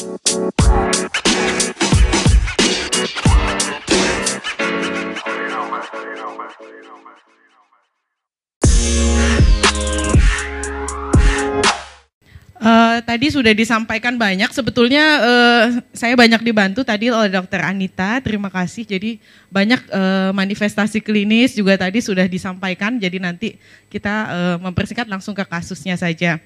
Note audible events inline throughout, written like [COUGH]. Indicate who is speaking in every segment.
Speaker 1: Uh, tadi sudah disampaikan banyak. Sebetulnya uh, saya banyak dibantu tadi oleh Dokter Anita. Terima kasih. Jadi banyak uh, manifestasi klinis juga tadi sudah disampaikan. Jadi nanti kita uh, mempersingkat langsung ke kasusnya saja.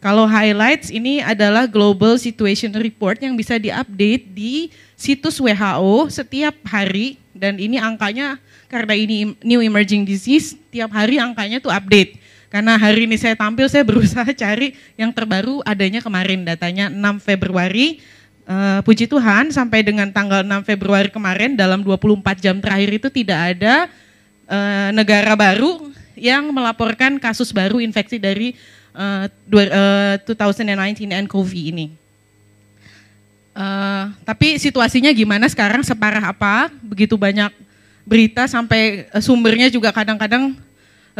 Speaker 1: Kalau highlights ini adalah Global Situation Report yang bisa diupdate di situs WHO setiap hari dan ini angkanya karena ini new emerging disease tiap hari angkanya tuh update. Karena hari ini saya tampil, saya [LAUGHS] berusaha cari yang terbaru adanya kemarin datanya 6 Februari. Uh, puji Tuhan sampai dengan tanggal 6 Februari kemarin dalam 24 jam terakhir itu tidak ada uh, negara baru yang melaporkan kasus baru infeksi dari uh, uh, 2019 nCoV ini. Uh, tapi situasinya gimana sekarang separah apa? Begitu banyak berita sampai sumbernya juga kadang-kadang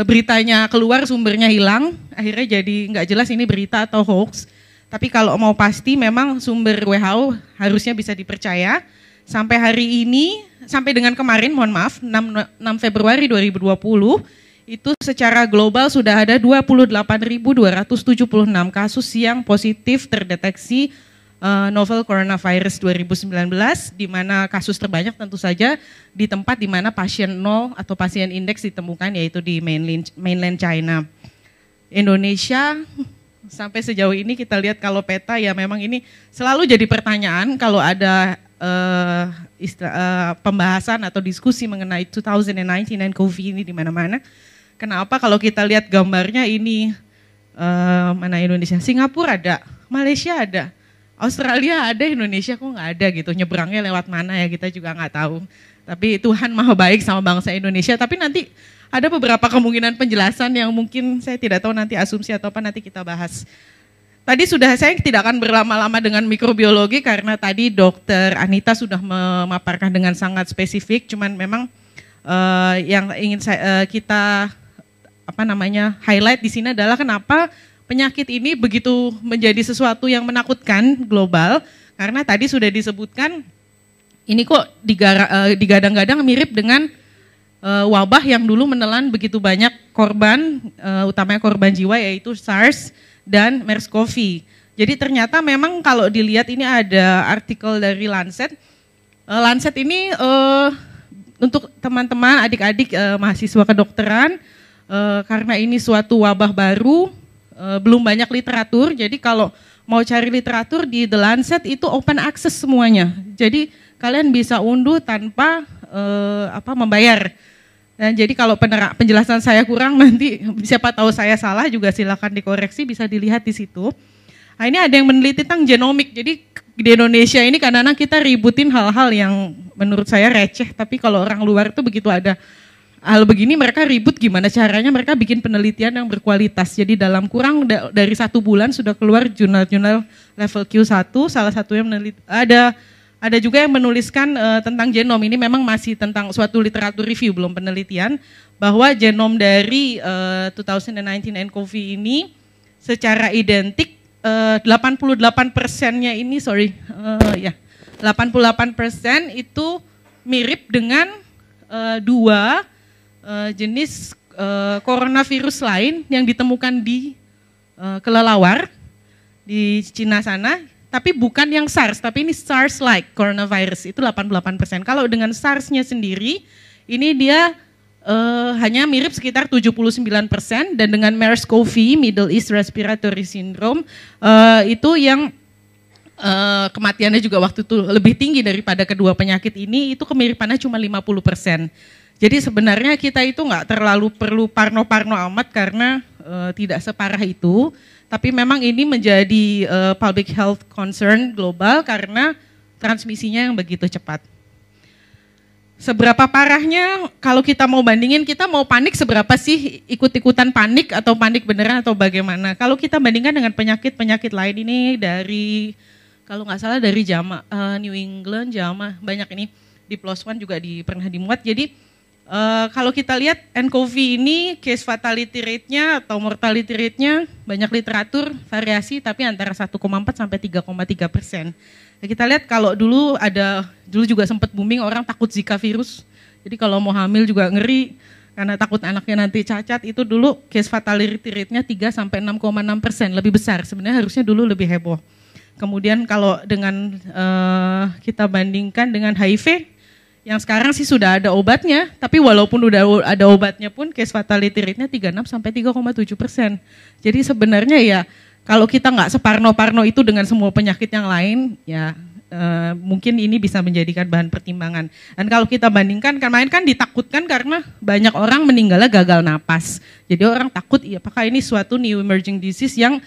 Speaker 1: Eh, beritanya keluar sumbernya hilang, akhirnya jadi nggak jelas ini berita atau hoax. Tapi kalau mau pasti memang sumber WHO harusnya bisa dipercaya. Sampai hari ini, sampai dengan kemarin, mohon maaf, 6, 6 Februari 2020, itu secara global sudah ada 28.276 kasus yang positif terdeteksi uh, novel coronavirus 2019 di mana kasus terbanyak tentu saja di tempat di mana pasien nol atau pasien indeks ditemukan yaitu di mainland, mainland China. Indonesia sampai sejauh ini kita lihat kalau peta ya memang ini selalu jadi pertanyaan kalau ada uh, istra, uh, pembahasan atau diskusi mengenai 2019 dan COVID ini di mana-mana. Kenapa kalau kita lihat gambarnya ini uh, mana Indonesia, Singapura ada, Malaysia ada, Australia ada, Indonesia kok nggak ada gitu. Nyebrangnya lewat mana ya kita juga nggak tahu. Tapi Tuhan maha baik sama bangsa Indonesia. Tapi nanti ada beberapa kemungkinan penjelasan yang mungkin saya tidak tahu nanti asumsi atau apa nanti kita bahas. Tadi sudah saya tidak akan berlama-lama dengan mikrobiologi karena tadi dokter Anita sudah memaparkan dengan sangat spesifik. Cuman memang uh, yang ingin saya, uh, kita apa namanya highlight di sini adalah kenapa penyakit ini begitu menjadi sesuatu yang menakutkan global karena tadi sudah disebutkan ini kok eh, digadang-gadang mirip dengan uh, wabah yang dulu menelan begitu banyak korban, uh, utamanya korban jiwa yaitu SARS dan MERS-CoV. Jadi ternyata memang kalau dilihat ini ada artikel dari Lancet. Lancet ini untuk teman-teman adik-adik mahasiswa kedokteran uh, karena ini suatu wabah baru uh, belum banyak literatur. Jadi kalau mau cari literatur di The Lancet itu open access semuanya. Jadi kalian bisa unduh tanpa uh, apa membayar. Dan jadi kalau penjelasan saya kurang [LAUGHS] nanti siapa tahu saya salah juga silakan dikoreksi bisa dilihat di situ. Nah, ini ada yang meneliti tentang genomik. Jadi di Indonesia ini kadang-kadang kita ributin hal-hal yang menurut saya receh, tapi kalau orang luar itu begitu ada hal begini mereka ribut gimana caranya? Mereka bikin penelitian yang berkualitas. Jadi dalam kurang da dari satu bulan sudah keluar jurnal-jurnal level Q1, salah satu yang meneliti, ada ada juga yang menuliskan uh, tentang genom. Ini memang masih tentang suatu literatur review belum penelitian. Bahwa genom dari uh, 2019 nCoV ini secara identik uh, 88 persennya ini sorry uh, ya 88 persen itu mirip dengan uh, dua uh, jenis uh, coronavirus lain yang ditemukan di uh, kelelawar di Cina sana, tapi bukan yang SARS, tapi ini SARS-like coronavirus itu 88%. Kalau dengan SARS-nya sendiri, ini dia uh, hanya mirip sekitar 79% dan dengan MERS-CoV, Middle East Respiratory Syndrome, uh, itu yang uh, kematiannya juga waktu itu lebih tinggi daripada kedua penyakit ini, itu kemiripannya cuma 50%. Jadi sebenarnya kita itu nggak terlalu perlu parno-parno amat karena uh, tidak separah itu. Tapi memang ini menjadi uh, public health concern global karena transmisinya yang begitu cepat. Seberapa parahnya kalau kita mau bandingin, kita mau panik seberapa sih ikut-ikutan panik atau panik beneran atau bagaimana? Kalau kita bandingkan dengan penyakit-penyakit lain ini dari kalau nggak salah dari Jama, uh, New England, Jama banyak ini di Plus One juga di, pernah dimuat. Jadi Uh, kalau kita lihat nCoV ini case fatality rate-nya atau mortality rate-nya banyak literatur variasi tapi antara 1,4 sampai 3,3 persen. Nah, kita lihat kalau dulu ada dulu juga sempat booming orang takut Zika virus. Jadi kalau mau hamil juga ngeri karena takut anaknya nanti cacat itu dulu case fatality rate-nya 3 sampai 6,6 persen lebih besar. Sebenarnya harusnya dulu lebih heboh. Kemudian kalau dengan uh, kita bandingkan dengan HIV yang sekarang sih sudah ada obatnya, tapi walaupun udah ada obatnya pun case fatality rate-nya 36 sampai 3,7 persen. Jadi sebenarnya ya kalau kita nggak separno-parno itu dengan semua penyakit yang lain, ya uh, mungkin ini bisa menjadikan bahan pertimbangan. Dan kalau kita bandingkan, kemarin kan ditakutkan karena banyak orang meninggalnya gagal napas. Jadi orang takut, ya apakah ini suatu new emerging disease yang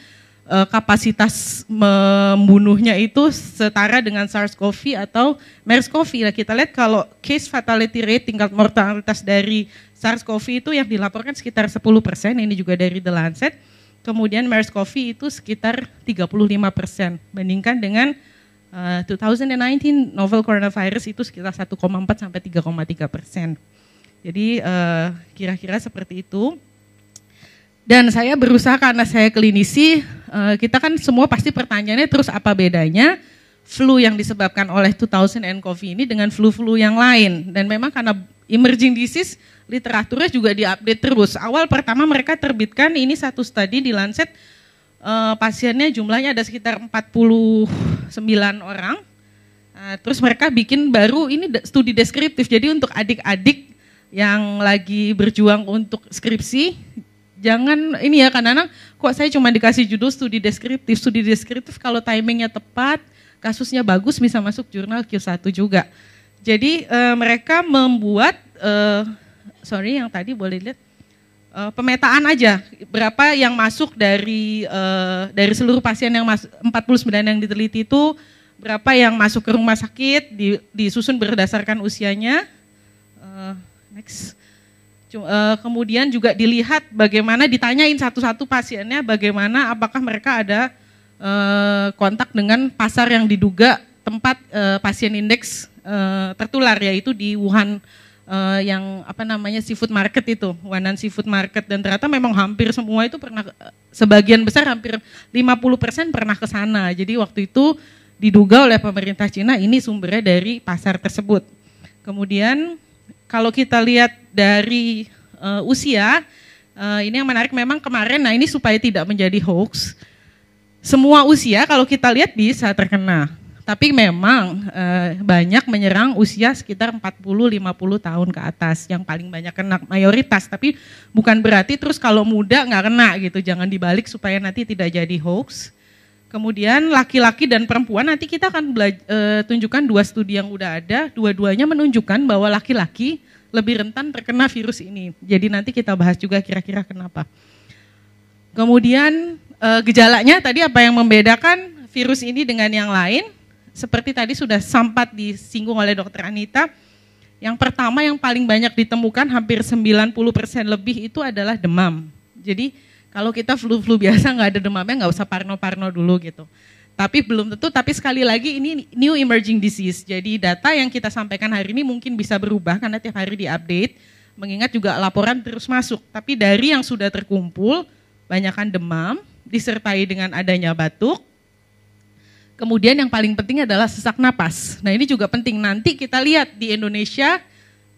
Speaker 1: uh, kapasitas membunuhnya itu setara dengan SARS-CoV atau MERS-CoV. Nah, kita lihat kalau case fatality rate tingkat mortalitas dari SARS-CoV itu yang dilaporkan sekitar 10 persen, ini juga dari The Lancet. Kemudian MERS-CoV itu sekitar 35 persen, bandingkan dengan uh, eh, 2019 novel coronavirus itu sekitar 1,4 sampai 3,3 persen. Jadi uh, kira-kira seperti itu. Dan saya berusaha karena saya klinisi, eh, kita kan semua pasti pertanyaannya terus apa bedanya flu yang disebabkan oleh 2000 nCoV ini dengan flu-flu yang lain. Dan memang karena emerging disease, literaturnya juga diupdate terus. Awal pertama mereka terbitkan ini satu studi di Lancet, eh, pasiennya jumlahnya ada sekitar 49 orang. Eh, terus mereka bikin baru ini studi deskriptif, jadi untuk adik-adik yang lagi berjuang untuk skripsi, jangan ini ya kadang-kadang kok saya cuma dikasih judul studi deskriptif. Studi deskriptif kalau timingnya tepat, kasusnya bagus bisa masuk jurnal Q1 juga. Jadi e, mereka membuat, e, sorry yang tadi boleh lihat, e, pemetaan aja berapa yang masuk dari e, dari seluruh pasien yang masuk 49 yang diteliti itu berapa yang masuk ke rumah sakit di, disusun berdasarkan usianya. E, next Eh, kemudian juga dilihat bagaimana ditanyain satu-satu pasiennya bagaimana apakah mereka ada eh, kontak dengan pasar yang diduga tempat eh, pasien indeks tertular yaitu di Wuhan yang apa namanya seafood market itu, Wuhanan seafood market dan ternyata memang hampir semua itu pernah sebagian besar hampir 50% pernah ke sana. Jadi waktu itu diduga oleh pemerintah Cina ini sumbernya dari pasar tersebut. Kemudian kalau kita lihat dari uh, usia, uh, ini yang menarik memang kemarin, nah ini supaya tidak menjadi hoax, semua usia kalau kita lihat bisa terkena. Tapi memang uh, banyak menyerang usia sekitar 40-50 tahun ke atas yang paling banyak kena mayoritas. Tapi bukan berarti terus kalau muda nggak kena gitu, jangan dibalik supaya nanti tidak jadi hoax. Kemudian laki-laki dan perempuan nanti kita akan e, tunjukkan dua studi yang udah ada, dua-duanya menunjukkan bahwa laki-laki lebih rentan terkena virus ini. Jadi nanti kita bahas juga kira-kira kenapa. Kemudian e, gejalanya tadi apa yang membedakan virus ini dengan yang lain? Seperti tadi sudah sempat disinggung oleh dokter Anita, yang pertama yang paling banyak ditemukan hampir 90% lebih itu adalah demam. Jadi kalau kita flu-flu biasa nggak ada demamnya nggak usah parno-parno dulu gitu. Tapi belum tentu, tapi sekali lagi ini new emerging disease. Jadi data yang kita sampaikan hari ini mungkin bisa berubah karena tiap hari diupdate. Mengingat juga laporan terus masuk. Tapi dari yang sudah terkumpul, banyakkan demam, disertai dengan adanya batuk. Kemudian yang paling penting adalah sesak napas. Nah ini juga penting, nanti kita lihat di Indonesia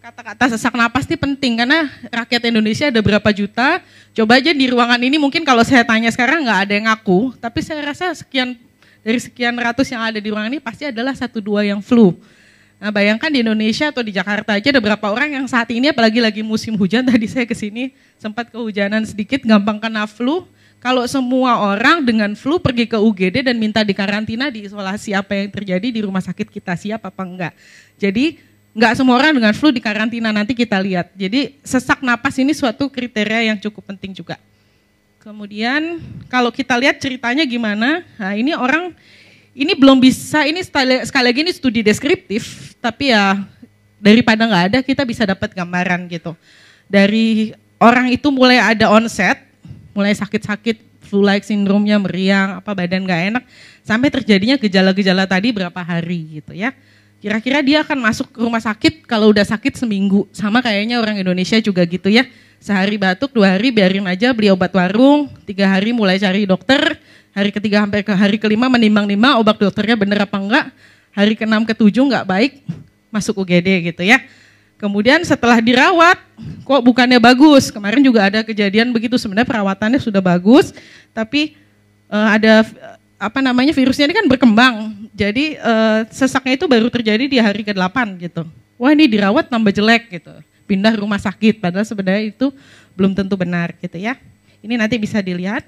Speaker 1: kata-kata sesak napas ini penting karena rakyat Indonesia ada berapa juta. Coba aja di ruangan ini mungkin kalau saya tanya sekarang nggak ada yang ngaku, tapi saya rasa sekian dari sekian ratus yang ada di ruangan ini pasti adalah satu dua yang flu. Nah bayangkan di Indonesia atau di Jakarta aja ada berapa orang yang saat ini apalagi lagi musim hujan [LAUGHS] tadi saya ke sini sempat kehujanan sedikit gampang kena flu. Kalau semua orang dengan flu pergi ke UGD dan minta dikarantina, diisolasi apa yang terjadi di rumah sakit kita siap apa enggak. Jadi nggak semua orang dengan flu di karantina nanti kita lihat. Jadi sesak napas ini suatu kriteria yang cukup penting juga. Kemudian kalau kita lihat ceritanya gimana, nah ini orang ini belum bisa, ini sekali, lagi ini studi deskriptif, tapi ya daripada nggak ada kita bisa dapat gambaran gitu. Dari orang itu mulai ada onset, mulai sakit-sakit flu-like sindromnya meriang, apa badan nggak enak, sampai terjadinya gejala-gejala tadi berapa hari gitu ya. Kira-kira dia akan masuk ke rumah sakit kalau udah sakit seminggu. Sama kayaknya orang Indonesia juga gitu ya. Sehari batuk, dua hari biarin aja beli obat warung, tiga hari mulai cari dokter, hari ketiga sampai ke hari kelima menimbang-nimbang obat dokternya bener apa enggak, hari keenam ketujuh enggak baik, masuk UGD gitu ya. Kemudian setelah dirawat, kok bukannya bagus. Kemarin juga ada kejadian begitu, sebenarnya perawatannya sudah bagus, tapi uh, ada apa namanya virusnya ini kan berkembang. Jadi uh, sesaknya itu baru terjadi di hari ke-8 gitu. Wah ini dirawat tambah jelek gitu. Pindah rumah sakit, padahal sebenarnya itu belum tentu benar gitu ya. Ini nanti bisa dilihat.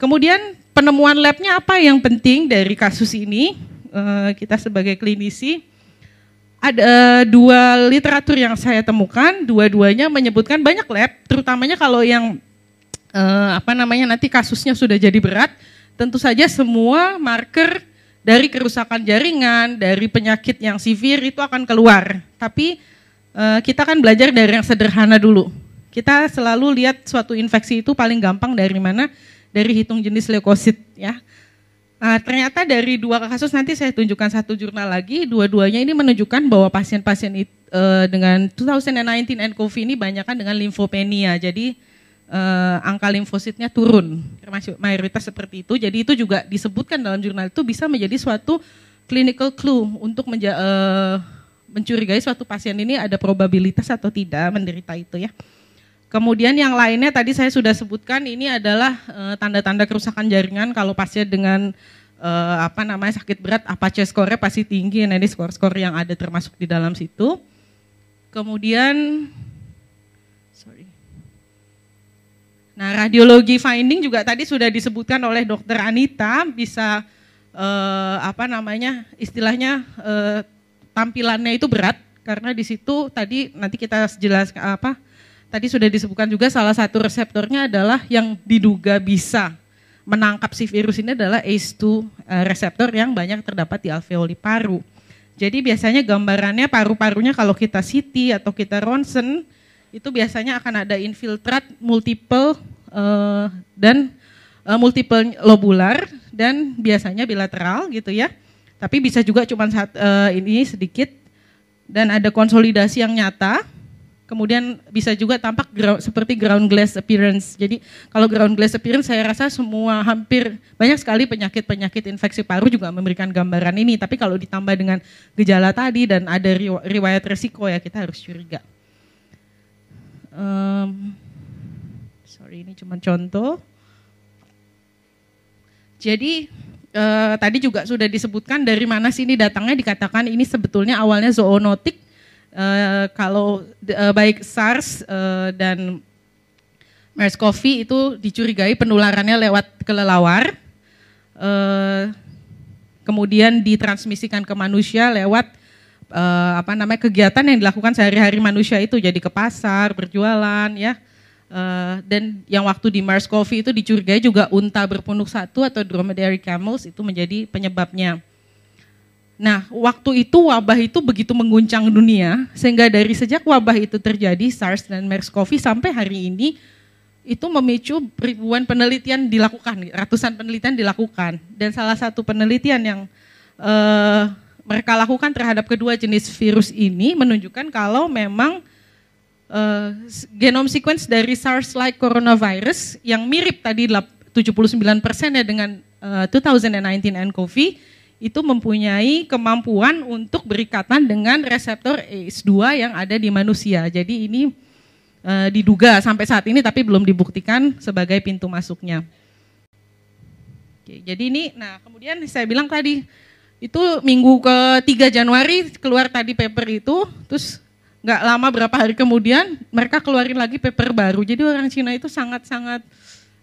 Speaker 1: Kemudian penemuan labnya apa yang penting dari kasus ini? Uh, kita sebagai klinisi, ada dua literatur yang saya temukan, dua-duanya menyebutkan banyak lab, terutamanya kalau yang apa namanya nanti kasusnya sudah jadi berat, tentu saja semua marker dari kerusakan jaringan, dari penyakit yang severe itu akan keluar. Tapi uh, kita kan belajar dari yang sederhana dulu. Kita selalu lihat suatu infeksi itu paling gampang dari mana? Dari hitung jenis leukosit ya. Nah, ternyata dari dua kasus nanti saya tunjukkan satu jurnal lagi, dua-duanya ini menunjukkan bahwa pasien-pasien uh, dengan 2019 nCoV ini banyakkan dengan limfopenia. Jadi uh, angka limfositnya turun, termasuk mayoritas seperti itu. Jadi itu juga disebutkan dalam jurnal itu bisa menjadi suatu clinical clue untuk menja uh, mencurigai suatu pasien ini ada probabilitas atau tidak menderita itu ya. Kemudian yang lainnya tadi saya sudah sebutkan ini adalah eh, tanda-tanda uh, kerusakan jaringan kalau pasien dengan uh, apa namanya sakit berat Apache score pasti tinggi. Nah ini skor-skor yang ada termasuk di dalam situ. Kemudian sorry. Nah, radiologi finding juga tadi sudah disebutkan oleh Dokter Anita bisa uh, apa namanya istilahnya uh, tampilannya itu berat karena di situ tadi nanti kita jelaskan apa tadi sudah disebutkan juga salah satu reseptornya adalah yang diduga bisa menangkap si virus ini adalah ACE2 eh, reseptor yang banyak terdapat di alveoli paru. Jadi biasanya gambarannya paru-parunya kalau kita CT atau kita ronsen itu biasanya akan ada infiltrat multiple uh, dan uh, multiple lobular dan biasanya bilateral gitu ya. Tapi bisa juga cuma uh, ini sedikit dan ada konsolidasi yang nyata Kemudian bisa juga tampak ground, seperti ground glass appearance. Jadi kalau ground glass appearance saya rasa semua hampir banyak sekali penyakit-penyakit infeksi paru juga memberikan gambaran ini. Tapi kalau ditambah dengan gejala tadi dan ada riwayat resiko ya kita harus curiga. Um, sorry ini cuma contoh. Jadi uh, tadi juga sudah disebutkan dari mana sih ini datangnya. Dikatakan ini sebetulnya awalnya zoonotik. Uh, kalau uh, baik SARS uh, dan MERS-CoV itu dicurigai penularannya lewat kelelawar, uh, kemudian ditransmisikan ke manusia lewat uh, apa namanya kegiatan yang dilakukan sehari-hari manusia itu jadi ke pasar, berjualan ya. Uh, dan yang waktu di MERS-CoV itu dicurigai juga unta berpunuk satu atau dromedary camels itu menjadi penyebabnya. Nah, waktu itu wabah itu begitu mengguncang dunia, sehingga dari sejak wabah itu terjadi, SARS dan MERS-CoV sampai hari ini, itu memicu ribuan penelitian dilakukan, ratusan penelitian dilakukan. Dan salah satu penelitian yang uh, mereka lakukan terhadap kedua jenis virus ini menunjukkan kalau memang uh, genom sequence dari SARS-like coronavirus yang mirip tadi 79% ya dengan uh, 2019 nCoV, itu mempunyai kemampuan untuk berikatan dengan reseptor ACE2 yang ada di manusia. Jadi ini e, diduga sampai saat ini tapi belum dibuktikan sebagai pintu masuknya. Oke, jadi ini, nah kemudian saya bilang tadi itu minggu ke 3 Januari keluar tadi paper itu, terus nggak lama berapa hari kemudian mereka keluarin lagi paper baru. Jadi orang Cina itu sangat-sangat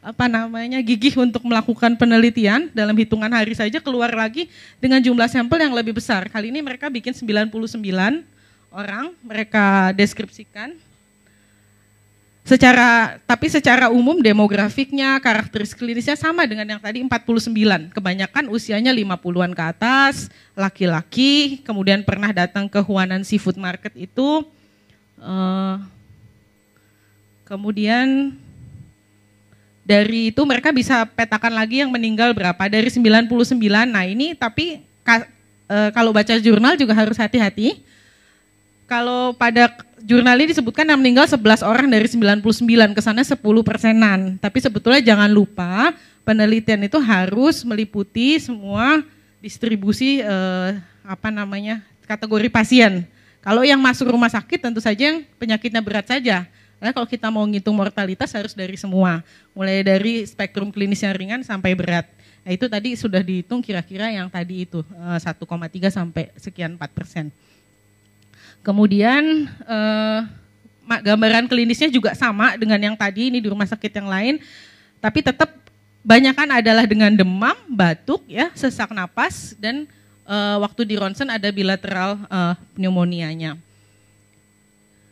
Speaker 1: apa namanya gigih untuk melakukan penelitian dalam hitungan hari saja keluar lagi dengan jumlah sampel yang lebih besar. Kali ini mereka bikin 99 orang, mereka deskripsikan secara tapi secara umum demografiknya, karakteristik klinisnya sama dengan yang tadi 49. Kebanyakan usianya 50-an ke atas, laki-laki, kemudian pernah datang ke Huanan Seafood Market itu uh, kemudian dari itu mereka bisa petakan lagi yang meninggal berapa dari 99. Nah, ini tapi uh, kalau baca jurnal juga harus hati-hati. Kalau pada jurnal ini disebutkan yang meninggal 11 orang dari 99, kesannya 10 persenan. Tapi sebetulnya jangan lupa penelitian itu harus meliputi semua distribusi uh, apa namanya kategori pasien. Kalau yang masuk rumah sakit tentu saja yang penyakitnya berat saja. Nah, kalau kita mau ngitung mortalitas harus dari semua, mulai dari spektrum klinis yang ringan sampai berat. Nah, itu tadi sudah dihitung kira-kira yang tadi itu 1,3 eh, sampai sekian 4 persen. Kemudian eh, gambaran klinisnya juga sama dengan yang tadi ini di rumah sakit yang lain, tapi tetap banyak kan adalah dengan demam, batuk, ya, sesak napas dan eh, waktu di ronsen ada bilateral eh, pneumonianya.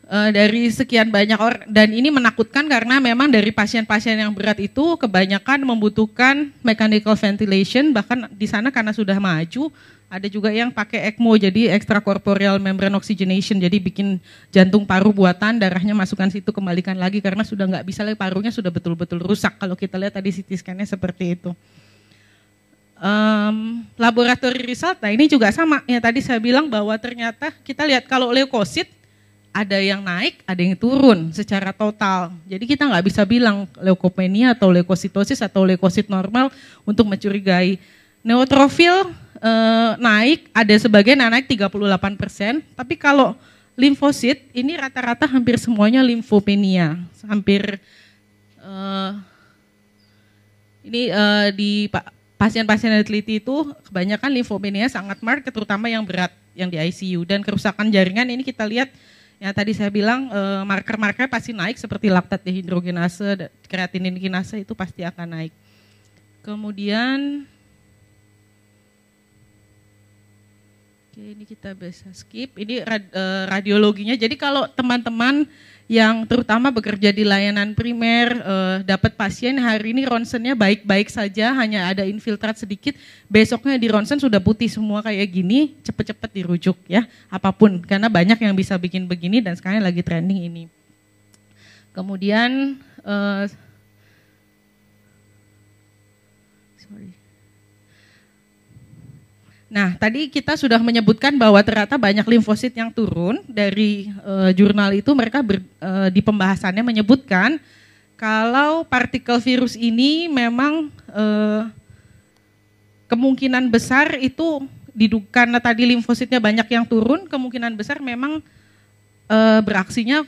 Speaker 1: Uh, dari sekian banyak orang dan ini menakutkan karena memang dari pasien-pasien yang berat itu kebanyakan membutuhkan mechanical ventilation bahkan di sana karena sudah maju ada juga yang pakai ECMO jadi extracorporeal membrane oxygenation jadi bikin jantung paru buatan darahnya masukkan situ kembalikan lagi karena sudah nggak bisa lagi parunya sudah betul-betul rusak kalau kita lihat tadi CT scan-nya seperti itu. Um, laboratori result, nah ini juga sama ya tadi saya bilang bahwa ternyata kita lihat kalau leukosit ada yang naik, ada yang turun secara total. Jadi kita nggak bisa bilang leukopenia atau leukositosis atau leukosit normal untuk mencurigai. Neutrofil e, naik, ada sebagian yang naik 38 persen, tapi kalau limfosit ini rata-rata hampir semuanya limfopenia, hampir e, ini e, di pasien-pasien yang diteliti itu kebanyakan limfopenia sangat marked, terutama yang berat yang di ICU dan kerusakan jaringan ini kita lihat yang tadi saya bilang eh, marker-marker pasti naik seperti laktat dehidrogenase, kreatinin kinase itu pasti akan naik. Kemudian Oke, ini kita bisa skip. Ini eh, radiologinya. Jadi kalau teman-teman yang terutama bekerja di layanan primer uh, dapat pasien hari ini ronsennya baik-baik saja hanya ada infiltrat sedikit besoknya di ronsen sudah putih semua kayak gini cepet-cepet dirujuk ya apa pun karena banyak yang bisa bikin begini dan sekarang lagi trending ini kemudian uh, sorry Nah, tadi kita sudah menyebutkan bahwa ternyata banyak limfosit yang turun dari uh, jurnal itu mereka ber, uh, di pembahasannya menyebutkan kalau partikel virus ini memang uh, kemungkinan besar itu diduga karena tadi limfositnya banyak yang turun, kemungkinan besar memang uh, beraksinya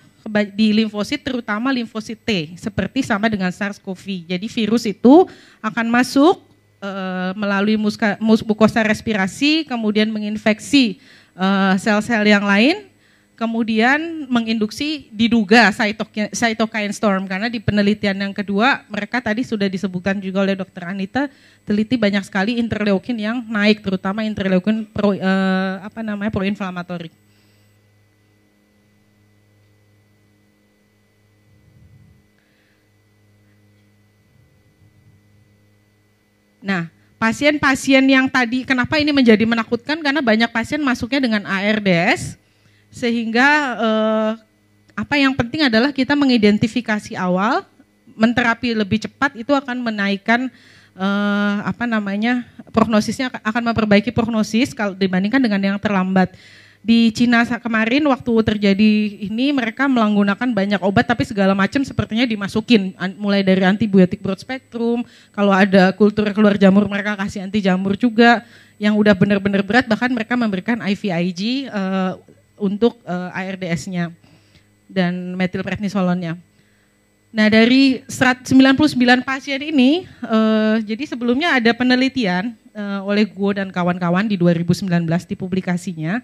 Speaker 1: di limfosit terutama limfosit T seperti sama dengan SARS-CoV. Jadi virus itu akan masuk uh, melalui muska, mukosa respirasi, kemudian menginfeksi uh, sel-sel yang lain, kemudian menginduksi diduga cytokine storm karena di penelitian yang kedua mereka tadi sudah disebutkan juga oleh dokter Anita teliti banyak sekali interleukin yang naik terutama interleukin pro, uh, apa namanya proinflamatori. Nah, pasien-pasien yang tadi, kenapa ini menjadi menakutkan? Karena banyak pasien masuknya dengan ARDS, sehingga eh, apa yang penting adalah kita mengidentifikasi awal, menterapi lebih cepat itu akan menaikkan eh, apa namanya prognosisnya akan memperbaiki prognosis kalau dibandingkan dengan yang terlambat di Cina kemarin waktu terjadi ini mereka menggunakan banyak obat tapi segala macam sepertinya dimasukin. Mulai dari antibiotik broad spectrum kalau ada kultur keluar jamur mereka kasih anti jamur juga yang udah benar-benar berat. Bahkan mereka memberikan IVIG uh, eh, untuk uh, eh, ARDS-nya dan metilprednisolonnya. Nah dari 99 pasien ini, uh, jadi sebelumnya ada penelitian uh, oleh Guo dan kawan-kawan di 2019 di publikasinya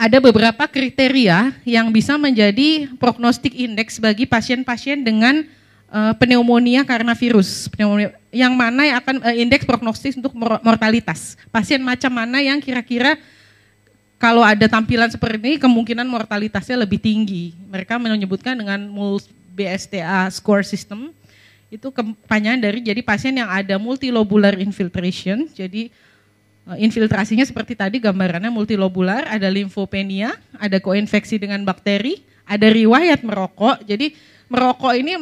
Speaker 1: ada beberapa kriteria yang bisa menjadi prognostik indeks bagi pasien-pasien dengan uh, pneumonia karena virus. Pneumonia, yang mana yang akan uh, indeks prognostik untuk mortalitas. Pasien macam mana yang kira-kira kalau ada tampilan seperti ini kemungkinan mortalitasnya lebih tinggi. Mereka menyebutkan dengan MULS BSTA score system. Itu kepanjangan dari jadi pasien yang ada multilobular infiltration. Jadi infiltrasinya seperti tadi gambarannya multilobular, ada limfopenia, ada koinfeksi dengan bakteri, ada riwayat merokok. Jadi merokok ini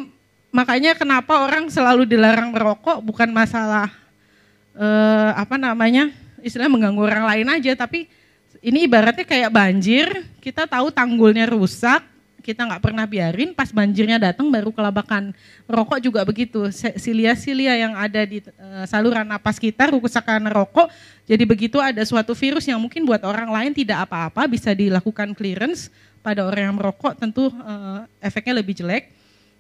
Speaker 1: makanya kenapa orang selalu dilarang merokok bukan masalah eh, apa namanya istilah mengganggu orang lain aja, tapi ini ibaratnya kayak banjir, kita tahu tanggulnya rusak, kita nggak pernah biarin, pas banjirnya datang baru kelabakan. Rokok juga begitu, silia-silia yang ada di uh, saluran napas kita, rusakan rokok, jadi begitu ada suatu virus yang mungkin buat orang lain tidak apa-apa, bisa dilakukan clearance, pada orang yang merokok tentu uh, efeknya lebih jelek.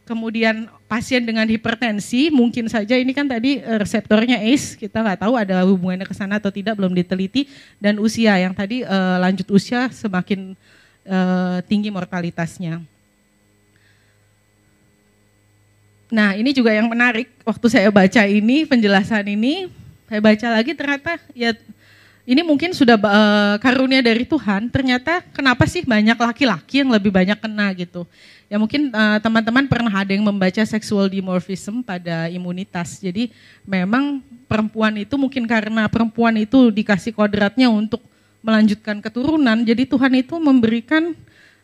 Speaker 1: Kemudian pasien dengan hipertensi mungkin saja ini kan tadi eh, reseptornya ACE kita nggak tahu ada hubungannya ke sana atau tidak belum diteliti. Dan usia yang tadi lanjut usia semakin uh, tinggi mortalitasnya. Nah ini juga yang menarik waktu saya baca ini penjelasan ini saya baca lagi ternyata ya ini mungkin sudah uh, karunia dari Tuhan ternyata kenapa sih banyak laki-laki yang lebih banyak kena gitu Ya mungkin eh, teman-teman uh, pernah ada yang membaca sexual dimorphism pada imunitas. Jadi memang perempuan itu mungkin karena perempuan itu dikasih kodratnya untuk melanjutkan keturunan. Jadi Tuhan itu memberikan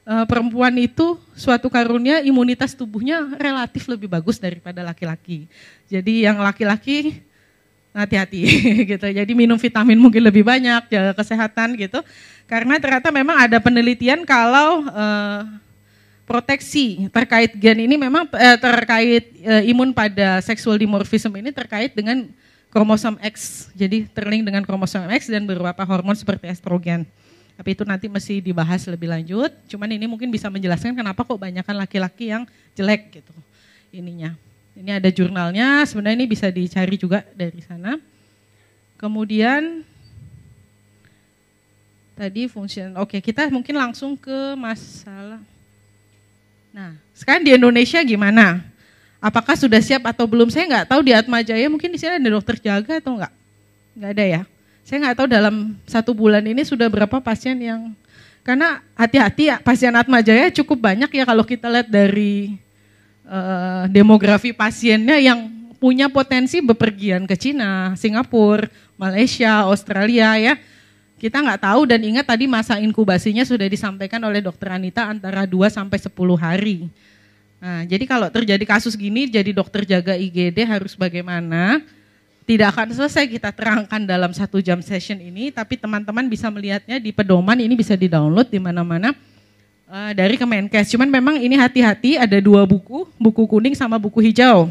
Speaker 1: uh, perempuan itu suatu karunia imunitas tubuhnya relatif lebih bagus daripada laki-laki. Jadi yang laki-laki hati-hati [LAUGHS] gitu. Jadi minum vitamin mungkin lebih banyak, jaga kesehatan gitu. Karena ternyata memang ada penelitian kalau uh, proteksi terkait gen ini memang eh, terkait eh, imun pada seksual dimorfism ini terkait dengan kromosom X. Jadi terlink dengan kromosom X dan beberapa hormon seperti estrogen. Tapi itu nanti mesti dibahas lebih lanjut. Cuman ini mungkin bisa menjelaskan kenapa kok banyakkan laki-laki yang jelek gitu ininya. Ini ada jurnalnya, sebenarnya ini bisa dicari juga dari sana. Kemudian tadi fungsi, oke kita mungkin langsung ke masalah Nah, sekarang di Indonesia gimana? Apakah sudah siap atau belum? Saya nggak tahu di Atma Jaya mungkin di sini ada dokter jaga atau nggak? Nggak ada ya. Saya nggak tahu dalam satu bulan ini sudah berapa pasien yang karena hati-hati ya, pasien Atma Jaya cukup banyak ya kalau kita lihat dari uh, demografi pasiennya yang punya potensi bepergian ke Cina, Singapura, Malaysia, Australia ya kita nggak tahu dan ingat tadi masa inkubasinya sudah disampaikan oleh dokter Anita antara 2 sampai 10 hari. Nah, jadi kalau terjadi kasus gini jadi dokter jaga IGD harus bagaimana? Tidak akan selesai kita terangkan dalam satu jam session ini, tapi teman-teman bisa melihatnya di pedoman ini bisa di-download di mana-mana uh, dari Kemenkes. Cuman memang ini hati-hati ada dua buku, buku kuning sama buku hijau.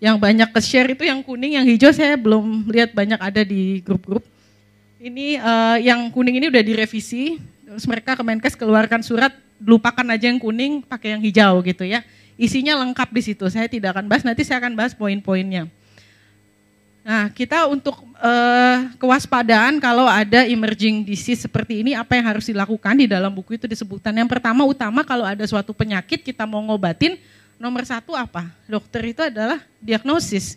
Speaker 1: Yang banyak ke-share itu yang kuning, yang hijau saya belum lihat banyak ada di grup-grup. Ini uh, yang kuning ini udah direvisi, terus mereka Kemenkes keluarkan surat, lupakan aja yang kuning, pakai yang hijau gitu ya. Isinya lengkap di situ, saya tidak akan bahas, nanti saya akan bahas poin-poinnya. Nah, kita untuk uh, kewaspadaan kalau ada emerging disease seperti ini, apa yang harus dilakukan di dalam buku itu disebutkan. Yang pertama, utama kalau ada suatu penyakit kita mau ngobatin, nomor satu apa? Dokter itu adalah diagnosis.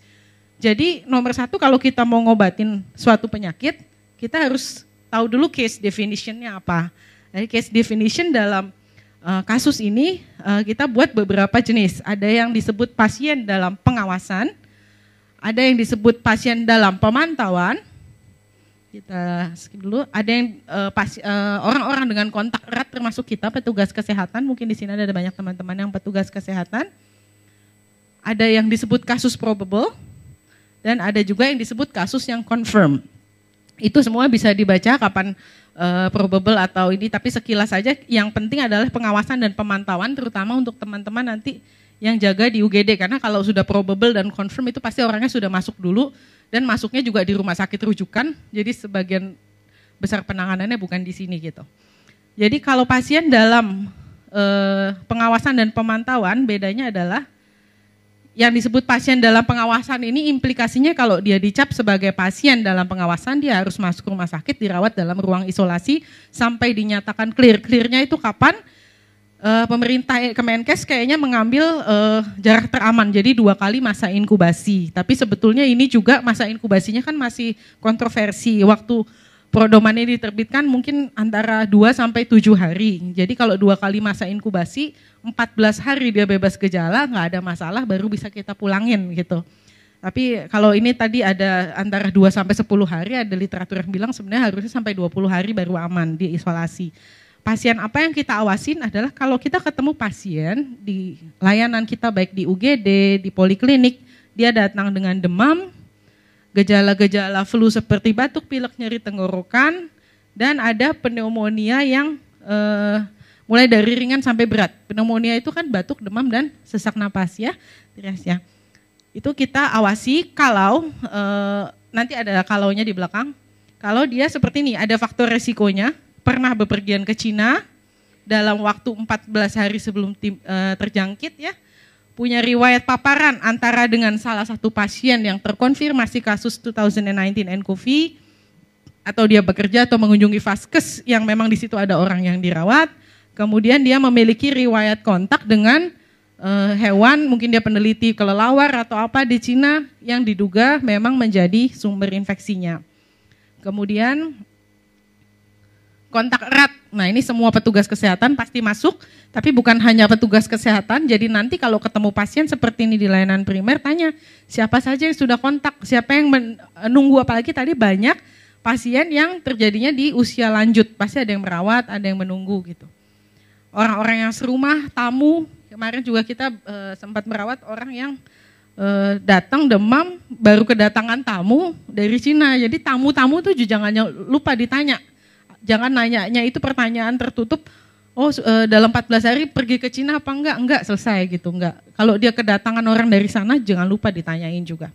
Speaker 1: Jadi nomor satu kalau kita mau ngobatin suatu penyakit, kita harus tahu dulu case definitionnya apa. Jadi case definition dalam uh, kasus ini uh, kita buat beberapa jenis. Ada yang disebut pasien dalam pengawasan, ada yang disebut pasien dalam pemantauan. Kita skip dulu. Ada yang uh, orang-orang dengan kontak erat termasuk kita petugas kesehatan. Mungkin di sini ada banyak teman-teman yang petugas kesehatan. Ada yang disebut kasus probable dan ada juga yang disebut kasus yang confirm. Itu semua bisa dibaca kapan uh, probable atau ini, tapi sekilas saja yang penting adalah pengawasan dan pemantauan terutama untuk teman-teman nanti yang jaga di UGD karena kalau sudah probable dan confirm itu pasti orangnya sudah masuk dulu dan masuknya juga di rumah sakit rujukan. Jadi sebagian besar penanganannya bukan di sini gitu. Jadi kalau pasien dalam eh, pengawasan dan pemantauan bedanya adalah yang disebut pasien dalam pengawasan ini implikasinya kalau dia dicap sebagai pasien dalam pengawasan dia harus masuk rumah sakit dirawat dalam ruang isolasi sampai dinyatakan clear. Clearnya itu kapan? Uh, pemerintah Kemenkes kayaknya mengambil uh, jarak teraman jadi dua kali masa inkubasi. Tapi sebetulnya ini juga masa inkubasinya kan masih kontroversi. Waktu Prodoman ini diterbitkan mungkin antara 2 sampai 7 hari. Jadi kalau dua kali masa inkubasi, 14 hari dia bebas gejala, nggak ada masalah, baru bisa kita pulangin gitu. Tapi kalau ini tadi ada antara 2 sampai 10 hari, ada literatur yang bilang sebenarnya harusnya sampai 20 hari baru aman di isolasi. Pasien apa yang kita awasin adalah kalau kita ketemu pasien di layanan kita baik di UGD, di poliklinik, dia datang dengan demam, gejala-gejala flu seperti batuk, pilek, nyeri tenggorokan, dan ada pneumonia yang uh, mulai dari ringan sampai berat. Pneumonia itu kan batuk, demam, dan sesak napas ya, ya. Itu kita awasi kalau uh, nanti ada kalaunya di belakang. Kalau dia seperti ini, ada faktor resikonya, pernah bepergian ke Cina dalam waktu 14 hari sebelum tim, uh, terjangkit ya, punya riwayat paparan antara dengan salah satu pasien yang terkonfirmasi kasus 2019 nCoV atau dia bekerja atau mengunjungi vaskes yang memang di situ ada orang yang dirawat, kemudian dia memiliki riwayat kontak dengan uh, hewan, mungkin dia peneliti kelelawar atau apa di Cina yang diduga memang menjadi sumber infeksinya. Kemudian kontak erat. Nah ini semua petugas kesehatan pasti masuk, tapi bukan hanya petugas kesehatan. Jadi nanti kalau ketemu pasien seperti ini di layanan primer, tanya siapa saja yang sudah kontak, siapa yang menunggu. Apalagi tadi banyak pasien yang terjadinya di usia lanjut, pasti ada yang merawat, ada yang menunggu gitu. Orang-orang yang serumah, tamu, kemarin juga kita e, sempat merawat orang yang e, datang demam, baru kedatangan tamu dari Cina. Jadi tamu-tamu tuh jangan lupa ditanya jangan nanyanya itu pertanyaan tertutup. Oh, uh, dalam 14 hari pergi ke Cina apa enggak? Enggak, selesai gitu, enggak. Kalau dia kedatangan orang dari sana jangan lupa ditanyain juga.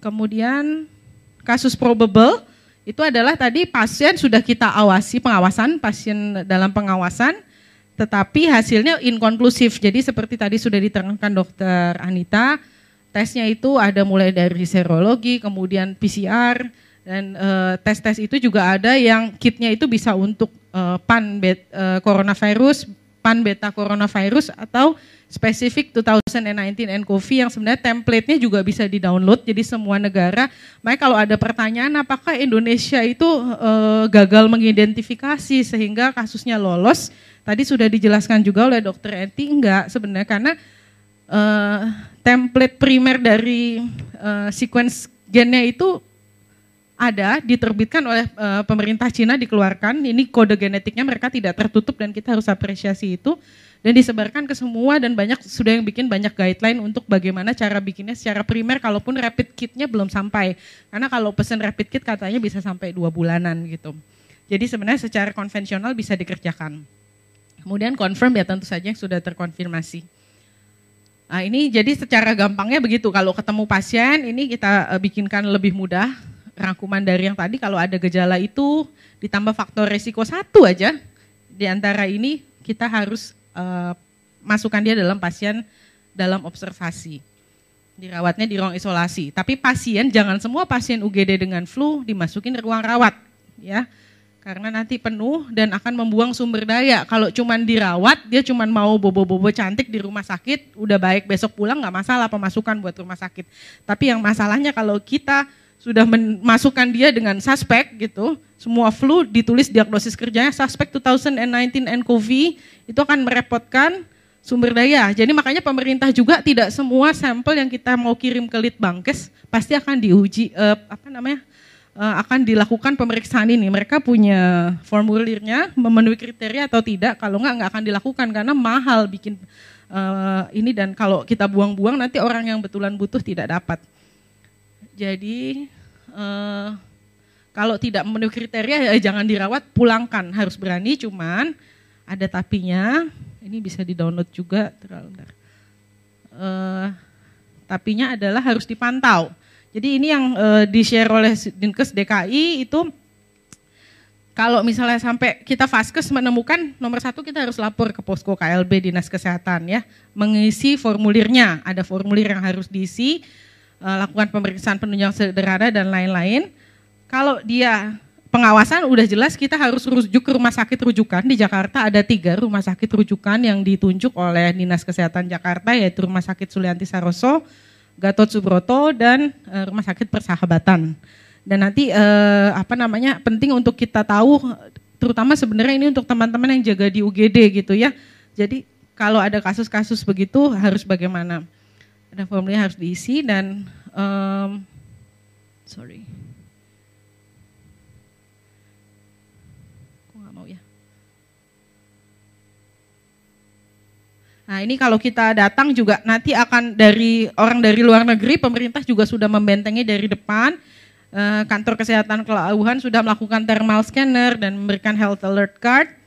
Speaker 1: Kemudian kasus probable itu adalah tadi pasien sudah kita awasi pengawasan, pasien dalam pengawasan tetapi hasilnya inkonklusif. Jadi seperti tadi sudah diterangkan dokter Anita, tesnya itu ada mulai dari serologi, kemudian PCR, dan uh, tes-tes itu juga ada yang kitnya itu bisa untuk uh, pan bet, uh, coronavirus, pan beta coronavirus atau spesifik 2019 nCoV yang sebenarnya template-nya juga bisa di-download jadi semua negara. Makanya kalau ada pertanyaan apakah Indonesia itu uh, gagal mengidentifikasi sehingga kasusnya lolos, tadi sudah dijelaskan juga oleh Dokter Eti enggak sebenarnya karena uh, template primer dari uh, sequence gennya itu ada diterbitkan oleh uh, pemerintah Cina dikeluarkan. Ini kode genetiknya mereka tidak tertutup dan kita harus apresiasi itu. Dan disebarkan ke semua dan banyak sudah yang bikin banyak guideline untuk bagaimana cara bikinnya secara primer kalaupun rapid kitnya belum sampai. Karena kalau pesan rapid kit katanya bisa sampai dua bulanan gitu. Jadi sebenarnya secara konvensional bisa dikerjakan. Kemudian confirm ya tentu saja yang sudah terkonfirmasi. Nah ini jadi secara gampangnya begitu. Kalau ketemu pasien ini kita uh, bikinkan lebih mudah rangkuman dari yang tadi kalau ada gejala itu ditambah faktor resiko satu aja di antara ini kita harus uh, masukkan dia dalam pasien dalam observasi dirawatnya di ruang isolasi tapi pasien jangan semua pasien UGD dengan flu dimasukin ruang rawat ya karena nanti penuh dan akan membuang sumber daya. Kalau cuman dirawat, dia cuman mau bobo-bobo cantik di rumah sakit, udah baik besok pulang nggak masalah pemasukan buat rumah sakit. Tapi yang masalahnya kalau kita sudah memasukkan dia dengan suspek gitu, semua flu ditulis diagnosis kerjanya suspek 2019 nCoV itu akan merepotkan sumber daya. Jadi makanya pemerintah juga tidak semua sampel yang kita mau kirim ke Litbangkes pasti akan diuji uh, apa namanya? Uh, akan dilakukan pemeriksaan ini. Mereka punya formulirnya memenuhi kriteria atau tidak. Kalau enggak enggak akan dilakukan karena mahal bikin uh, ini dan kalau kita buang-buang nanti orang yang betulan butuh tidak dapat. Jadi uh, kalau tidak memenuhi kriteria ya jangan dirawat, pulangkan. Harus berani, cuman ada tapinya. Ini bisa di-download juga. Uh, tapinya adalah harus dipantau. Jadi ini yang uh, di-share oleh Dinkes DKI itu kalau misalnya sampai kita vaskes menemukan nomor satu kita harus lapor ke posko KLB dinas kesehatan ya mengisi formulirnya ada formulir yang harus diisi lakukan pemeriksaan penunjang sederhana dan lain-lain. Kalau dia pengawasan udah jelas kita harus rujuk ke rumah sakit rujukan di Jakarta ada tiga rumah sakit rujukan yang ditunjuk oleh Dinas Kesehatan Jakarta yaitu Rumah Sakit Sulianti Saroso, Gatot Subroto dan uh, Rumah Sakit Persahabatan. Dan nanti uh, apa namanya penting untuk kita tahu terutama sebenarnya ini untuk teman-teman yang jaga di UGD gitu ya. Jadi kalau ada kasus-kasus begitu harus bagaimana? Ada formulir harus diisi dan um, sorry ya Nah ini kalau kita datang juga nanti akan dari orang dari luar negeri, pemerintah juga sudah membentengi dari depan. Eh, kantor kesehatan Kelauhan sudah melakukan thermal scanner dan memberikan health alert card.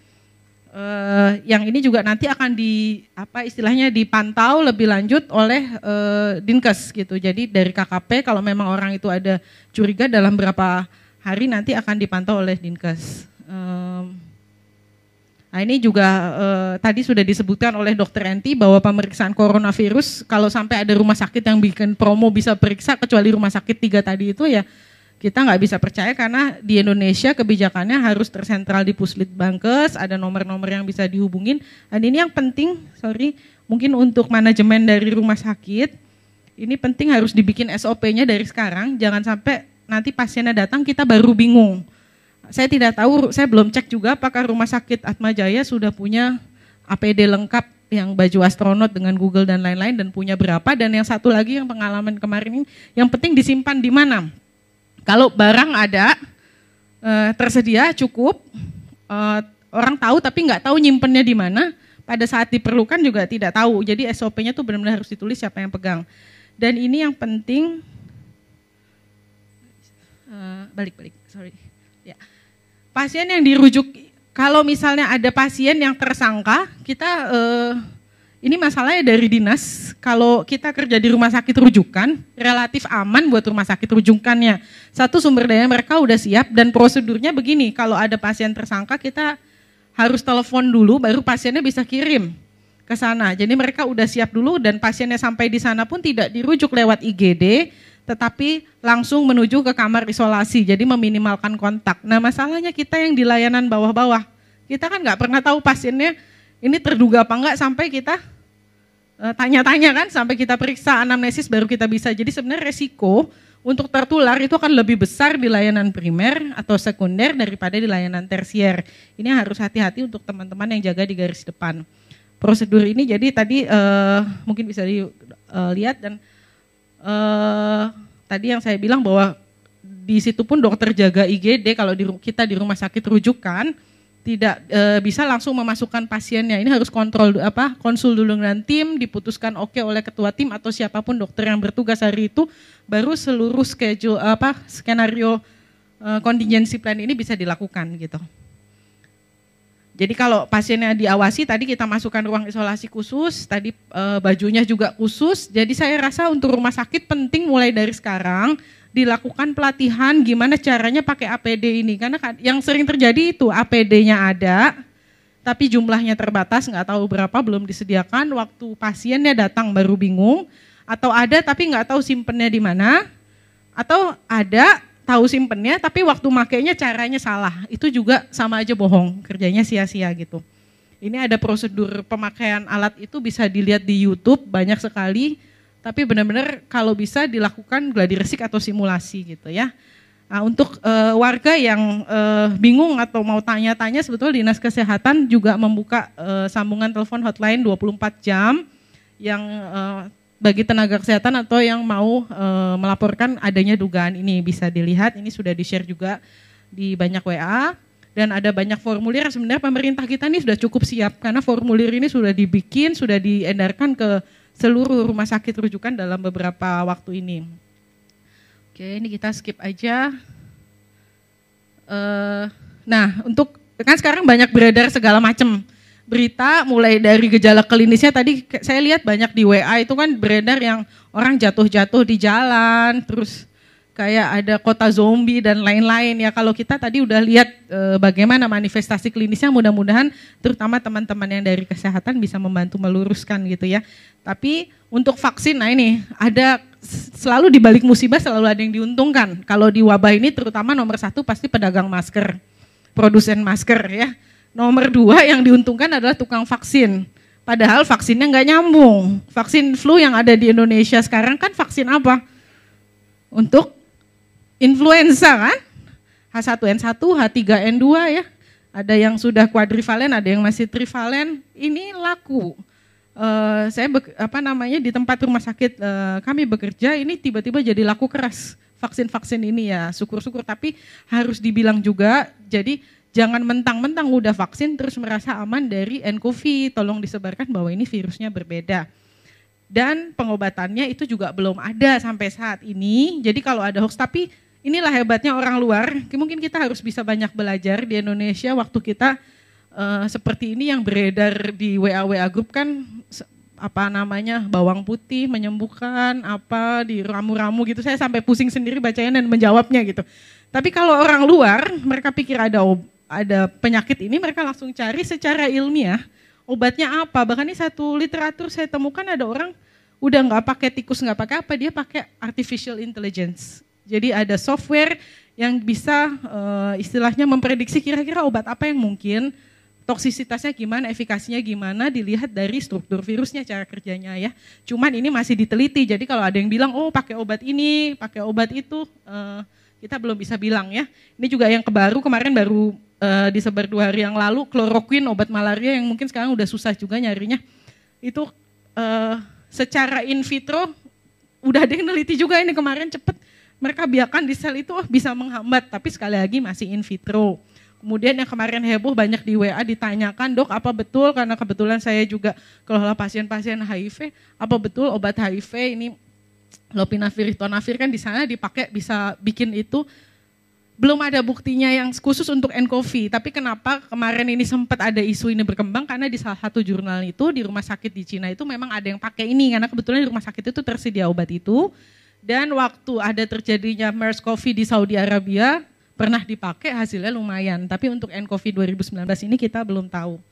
Speaker 1: Uh, yang ini juga nanti akan di apa istilahnya dipantau lebih lanjut oleh uh, dinkes gitu. Jadi dari KKP kalau memang orang itu ada curiga dalam berapa hari nanti akan dipantau oleh dinkes. Um, Nah ini juga uh, tadi sudah disebutkan oleh dokter Enti bahwa pemeriksaan coronavirus kalau sampai ada rumah sakit yang bikin promo bisa periksa kecuali rumah sakit tiga tadi itu ya kita nggak bisa percaya karena di Indonesia kebijakannya harus tersentral di Puslit Bankes, ada nomor-nomor yang bisa dihubungin. Dan ini yang penting, sorry, mungkin untuk manajemen dari rumah sakit, ini penting harus dibikin SOP-nya dari sekarang, jangan sampai nanti pasiennya datang kita baru bingung. Saya tidak tahu, saya belum cek juga apakah Rumah Sakit Atma Jaya sudah punya APD lengkap yang baju astronot dengan Google dan lain-lain dan punya berapa. Dan yang satu lagi yang pengalaman kemarin ini yang penting disimpan di mana kalau barang ada eh, tersedia cukup. Eh, orang tahu tapi nggak tahu nyimpennya di mana pada saat diperlukan juga tidak tahu. Jadi SOP-nya tuh benar-benar harus ditulis siapa yang pegang. Dan ini yang penting eh, balik-balik sorry. Ya. Pasien yang dirujuk kalau misalnya ada pasien yang tersangka, kita eh, ini masalahnya dari dinas. Kalau kita kerja di rumah sakit rujukan, relatif aman buat rumah sakit rujukannya. Satu sumber daya mereka udah siap dan prosedurnya begini. Kalau ada pasien tersangka, kita harus telepon dulu, baru pasiennya bisa kirim ke sana. Jadi mereka udah siap dulu dan pasiennya sampai di sana pun tidak dirujuk lewat IGD, tetapi langsung menuju ke kamar isolasi, jadi meminimalkan kontak. Nah masalahnya kita yang di layanan bawah-bawah, kita kan nggak pernah tahu pasiennya ini terduga apa enggak sampai kita tanya-tanya kan, sampai kita periksa anamnesis baru kita bisa. Jadi sebenarnya resiko untuk tertular itu akan lebih besar di layanan primer atau sekunder daripada di layanan tersier. Ini harus hati-hati untuk teman-teman yang jaga di garis depan. Prosedur ini jadi tadi uh, mungkin bisa dilihat uh, dan uh, tadi yang saya bilang bahwa di situ pun dokter jaga IGD kalau di, kita di rumah sakit rujukan tidak e, bisa langsung memasukkan pasiennya. Ini harus kontrol apa konsul dulu dengan tim, diputuskan oke okay oleh ketua tim atau siapa pun dokter yang bertugas hari itu, baru seluruh schedule apa skenario e, contingency plan ini bisa dilakukan gitu. Jadi kalau pasiennya diawasi tadi kita masukkan ruang isolasi khusus, tadi e, bajunya juga khusus. Jadi saya rasa untuk rumah sakit penting mulai dari sekarang dilakukan pelatihan gimana caranya pakai APD ini karena kan yang sering terjadi itu APD-nya ada tapi jumlahnya terbatas nggak tahu berapa belum disediakan waktu pasiennya datang baru bingung atau ada tapi nggak tahu simpennya di mana atau ada tahu simpennya tapi waktu makainya caranya salah. Itu juga sama aja bohong, kerjanya sia-sia gitu. Ini ada prosedur pemakaian alat itu bisa dilihat di YouTube banyak sekali, tapi benar-benar kalau bisa dilakukan gladi resik atau simulasi gitu ya. Nah, untuk uh, warga yang uh, bingung atau mau tanya-tanya sebetulnya Dinas Kesehatan juga membuka uh, sambungan telepon hotline 24 jam yang uh, bagi tenaga kesehatan atau yang mau e, melaporkan adanya dugaan ini bisa dilihat ini sudah di-share juga di banyak WA dan ada banyak formulir sebenarnya pemerintah kita ini sudah cukup siap karena formulir ini sudah dibikin sudah diedarkan ke seluruh rumah sakit rujukan dalam beberapa waktu ini. Oke, ini kita skip aja. E, nah, untuk kan sekarang banyak beredar segala macam berita mulai dari gejala klinisnya tadi saya lihat banyak di WA itu kan beredar yang orang jatuh-jatuh di jalan terus kayak ada kota zombie dan lain-lain ya kalau kita tadi udah lihat e, bagaimana manifestasi klinisnya mudah-mudahan terutama teman-teman yang dari kesehatan bisa membantu meluruskan gitu ya tapi untuk vaksin nah ini ada selalu di balik musibah selalu ada yang diuntungkan kalau di wabah ini terutama nomor satu pasti pedagang masker produsen masker ya Nomor dua yang diuntungkan adalah tukang vaksin. Padahal vaksinnya nggak nyambung. Vaksin flu yang ada di Indonesia sekarang kan vaksin apa? Untuk influenza kan? H1N1, H3N2 ya. Ada yang sudah kuadrivalen, ada yang masih trivalen. Ini laku. Uh, saya be, apa namanya di tempat rumah sakit uh, kami bekerja ini tiba-tiba jadi laku keras vaksin-vaksin ini ya syukur-syukur tapi harus dibilang juga jadi jangan mentang-mentang udah vaksin terus merasa aman dari nCoV. Tolong disebarkan bahwa ini virusnya berbeda. Dan pengobatannya itu juga belum ada sampai saat ini. Jadi kalau ada hoax, tapi inilah hebatnya orang luar. Mungkin kita harus bisa banyak belajar di Indonesia. Waktu kita uh, seperti ini yang beredar di WA WA grup kan apa namanya bawang putih menyembuhkan apa di ramu-ramu gitu. Saya sampai pusing sendiri bacanya dan menjawabnya gitu. Tapi kalau orang luar mereka pikir ada ada penyakit ini mereka langsung cari secara ilmiah obatnya apa. Bahkan ini satu literatur saya temukan ada orang udah nggak pakai tikus nggak pakai apa dia pakai artificial intelligence jadi ada software yang bisa uh, istilahnya memprediksi kira-kira obat apa yang mungkin toksisitasnya gimana, efikasinya gimana dilihat dari struktur virusnya cara kerjanya ya. Cuman ini masih diteliti. Jadi kalau ada yang bilang oh pakai obat ini, pakai obat itu uh, kita belum bisa bilang ya. Ini juga yang kebaru kemarin baru uh, disebar dua hari yang lalu kloroquine obat malaria yang mungkin sekarang udah susah juga nyarinya. Itu uh, secara in vitro udah ada yang neliti juga ini kemarin cepet mereka biarkan di sel itu oh, bisa menghambat tapi sekali lagi masih in vitro. Kemudian yang kemarin heboh banyak di WA ditanyakan, dok apa betul karena kebetulan saya juga kelola pasien-pasien HIV, apa betul obat HIV ini lopinavir, ritonavir kan di sana dipakai bisa bikin itu belum ada buktinya yang khusus untuk nCoV. Tapi kenapa kemarin ini sempat ada isu ini berkembang karena di salah satu jurnal itu di rumah sakit di Cina itu memang ada yang pakai ini karena kebetulan di rumah sakit itu tersedia obat itu. Dan waktu ada terjadinya MERS-CoV di Saudi Arabia, pernah dipakai hasilnya lumayan. Tapi untuk nCoV 2019 ini kita belum tahu.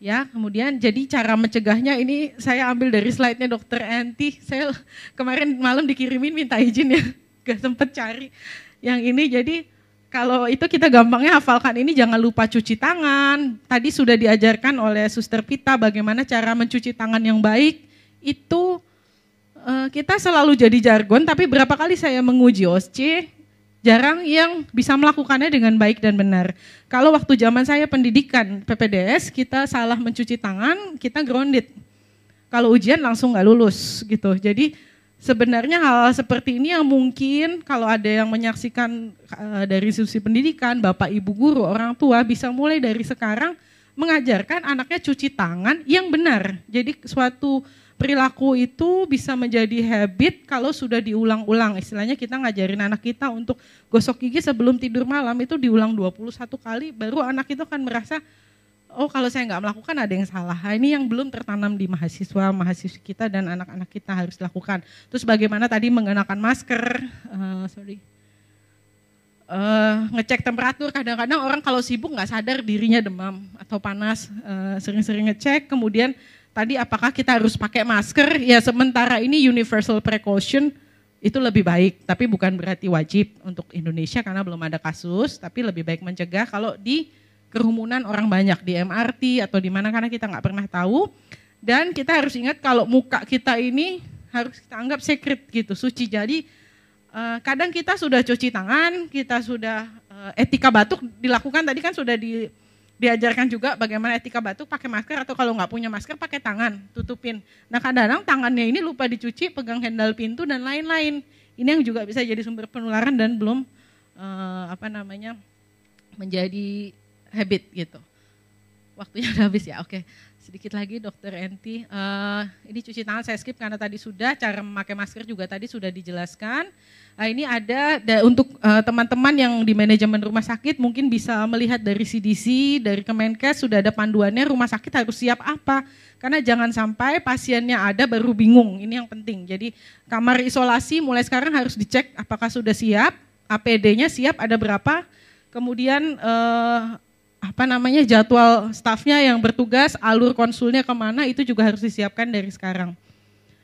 Speaker 1: Ya, kemudian jadi cara mencegahnya ini saya ambil dari slide-nya dokter Enti. Saya [LAUGHS] kemarin malam dikirimin minta izin ya, [LAUGHS] gak sempet cari yang ini. Jadi kalau itu kita gampangnya hafalkan ini jangan lupa cuci tangan. Tadi sudah diajarkan oleh suster Pita bagaimana cara mencuci tangan yang baik. Itu eh, kita selalu jadi jargon, tapi berapa kali saya menguji OSC, jarang yang bisa melakukannya dengan baik dan benar. Kalau waktu zaman saya pendidikan PPDS, kita salah mencuci tangan, kita grounded. Kalau ujian langsung nggak lulus gitu. Jadi sebenarnya hal, hal seperti ini yang mungkin kalau ada yang menyaksikan uh, dari institusi pendidikan, bapak ibu guru, orang tua bisa mulai dari sekarang mengajarkan anaknya cuci tangan yang benar. Jadi suatu perilaku itu bisa menjadi habit kalau sudah diulang-ulang. Istilahnya kita ngajarin anak kita untuk gosok gigi sebelum tidur malam itu diulang 21 kali, baru anak itu akan merasa, oh kalau saya nggak melakukan ada yang salah. Nah, ini yang belum tertanam di mahasiswa, mahasiswa kita dan anak-anak kita harus lakukan. Terus bagaimana tadi mengenakan masker, uh, sorry, uh, ngecek temperatur kadang-kadang orang kalau sibuk nggak sadar dirinya demam atau panas uh, sering-sering ngecek kemudian tadi apakah kita harus pakai masker? Ya sementara ini universal precaution itu lebih baik, tapi bukan berarti wajib untuk Indonesia karena belum ada kasus, tapi lebih baik mencegah kalau di kerumunan orang banyak di MRT atau di mana karena kita nggak pernah tahu. Dan kita harus ingat kalau muka kita ini harus kita anggap secret gitu, suci. Jadi eh, kadang kita sudah cuci tangan, kita sudah eh, etika batuk dilakukan tadi kan sudah di diajarkan juga bagaimana etika batuk pakai masker atau kalau nggak punya masker pakai tangan tutupin. Nah kadang-kadang tangannya ini lupa dicuci, pegang handle pintu dan lain-lain. Ini yang juga bisa jadi sumber penularan dan belum uh, apa namanya menjadi habit gitu. Waktunya habis ya, oke. Sedikit lagi dokter Enti, uh, ini cuci tangan saya skip karena tadi sudah, cara memakai masker juga tadi sudah dijelaskan. Nah, ini ada da, untuk uh, teman-teman yang di manajemen rumah sakit mungkin bisa melihat dari CDC, dari Kemenkes sudah ada panduannya rumah sakit harus siap apa. Karena jangan sampai pasiennya ada baru bingung, ini yang penting. Jadi kamar isolasi mulai sekarang harus dicek apakah sudah siap, APD-nya siap ada berapa, kemudian uh, apa namanya jadwal stafnya yang bertugas, alur konsulnya ke mana itu juga harus disiapkan dari sekarang.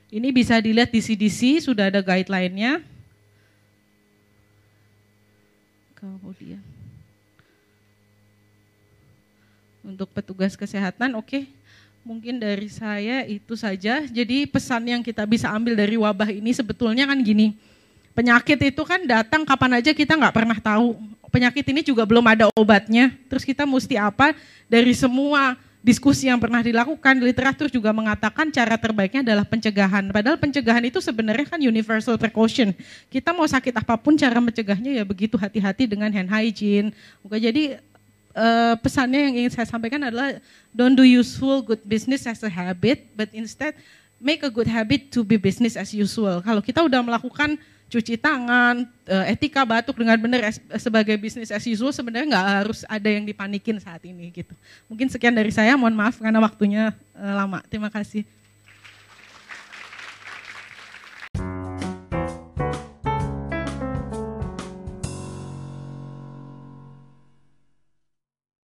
Speaker 1: Ini bisa dilihat di CDC sudah ada guideline-nya. kemudian untuk petugas kesehatan oke okay. mungkin dari saya itu saja jadi pesan yang kita bisa ambil dari wabah ini sebetulnya kan gini penyakit itu kan datang kapan aja kita nggak pernah tahu penyakit ini juga belum ada obatnya terus kita mesti apa dari semua diskusi yang pernah dilakukan, literatur juga mengatakan cara terbaiknya adalah pencegahan. Padahal pencegahan itu sebenarnya kan universal precaution. Kita mau sakit apa pun cara mencegahnya ya begitu hati-hati dengan hand hygiene. Jadi uh, pesannya yang ingin saya sampaikan adalah don't do useful good business as a habit, but instead make a good habit to be business as usual. Kalau kita udah melakukan cuci tangan, uh, etika batuk dengan benar sebagai business as usual sebenarnya nggak harus ada yang dipanikin saat ini gitu. Mungkin sekian dari saya, mohon maaf karena waktunya uh, lama. Terima kasih.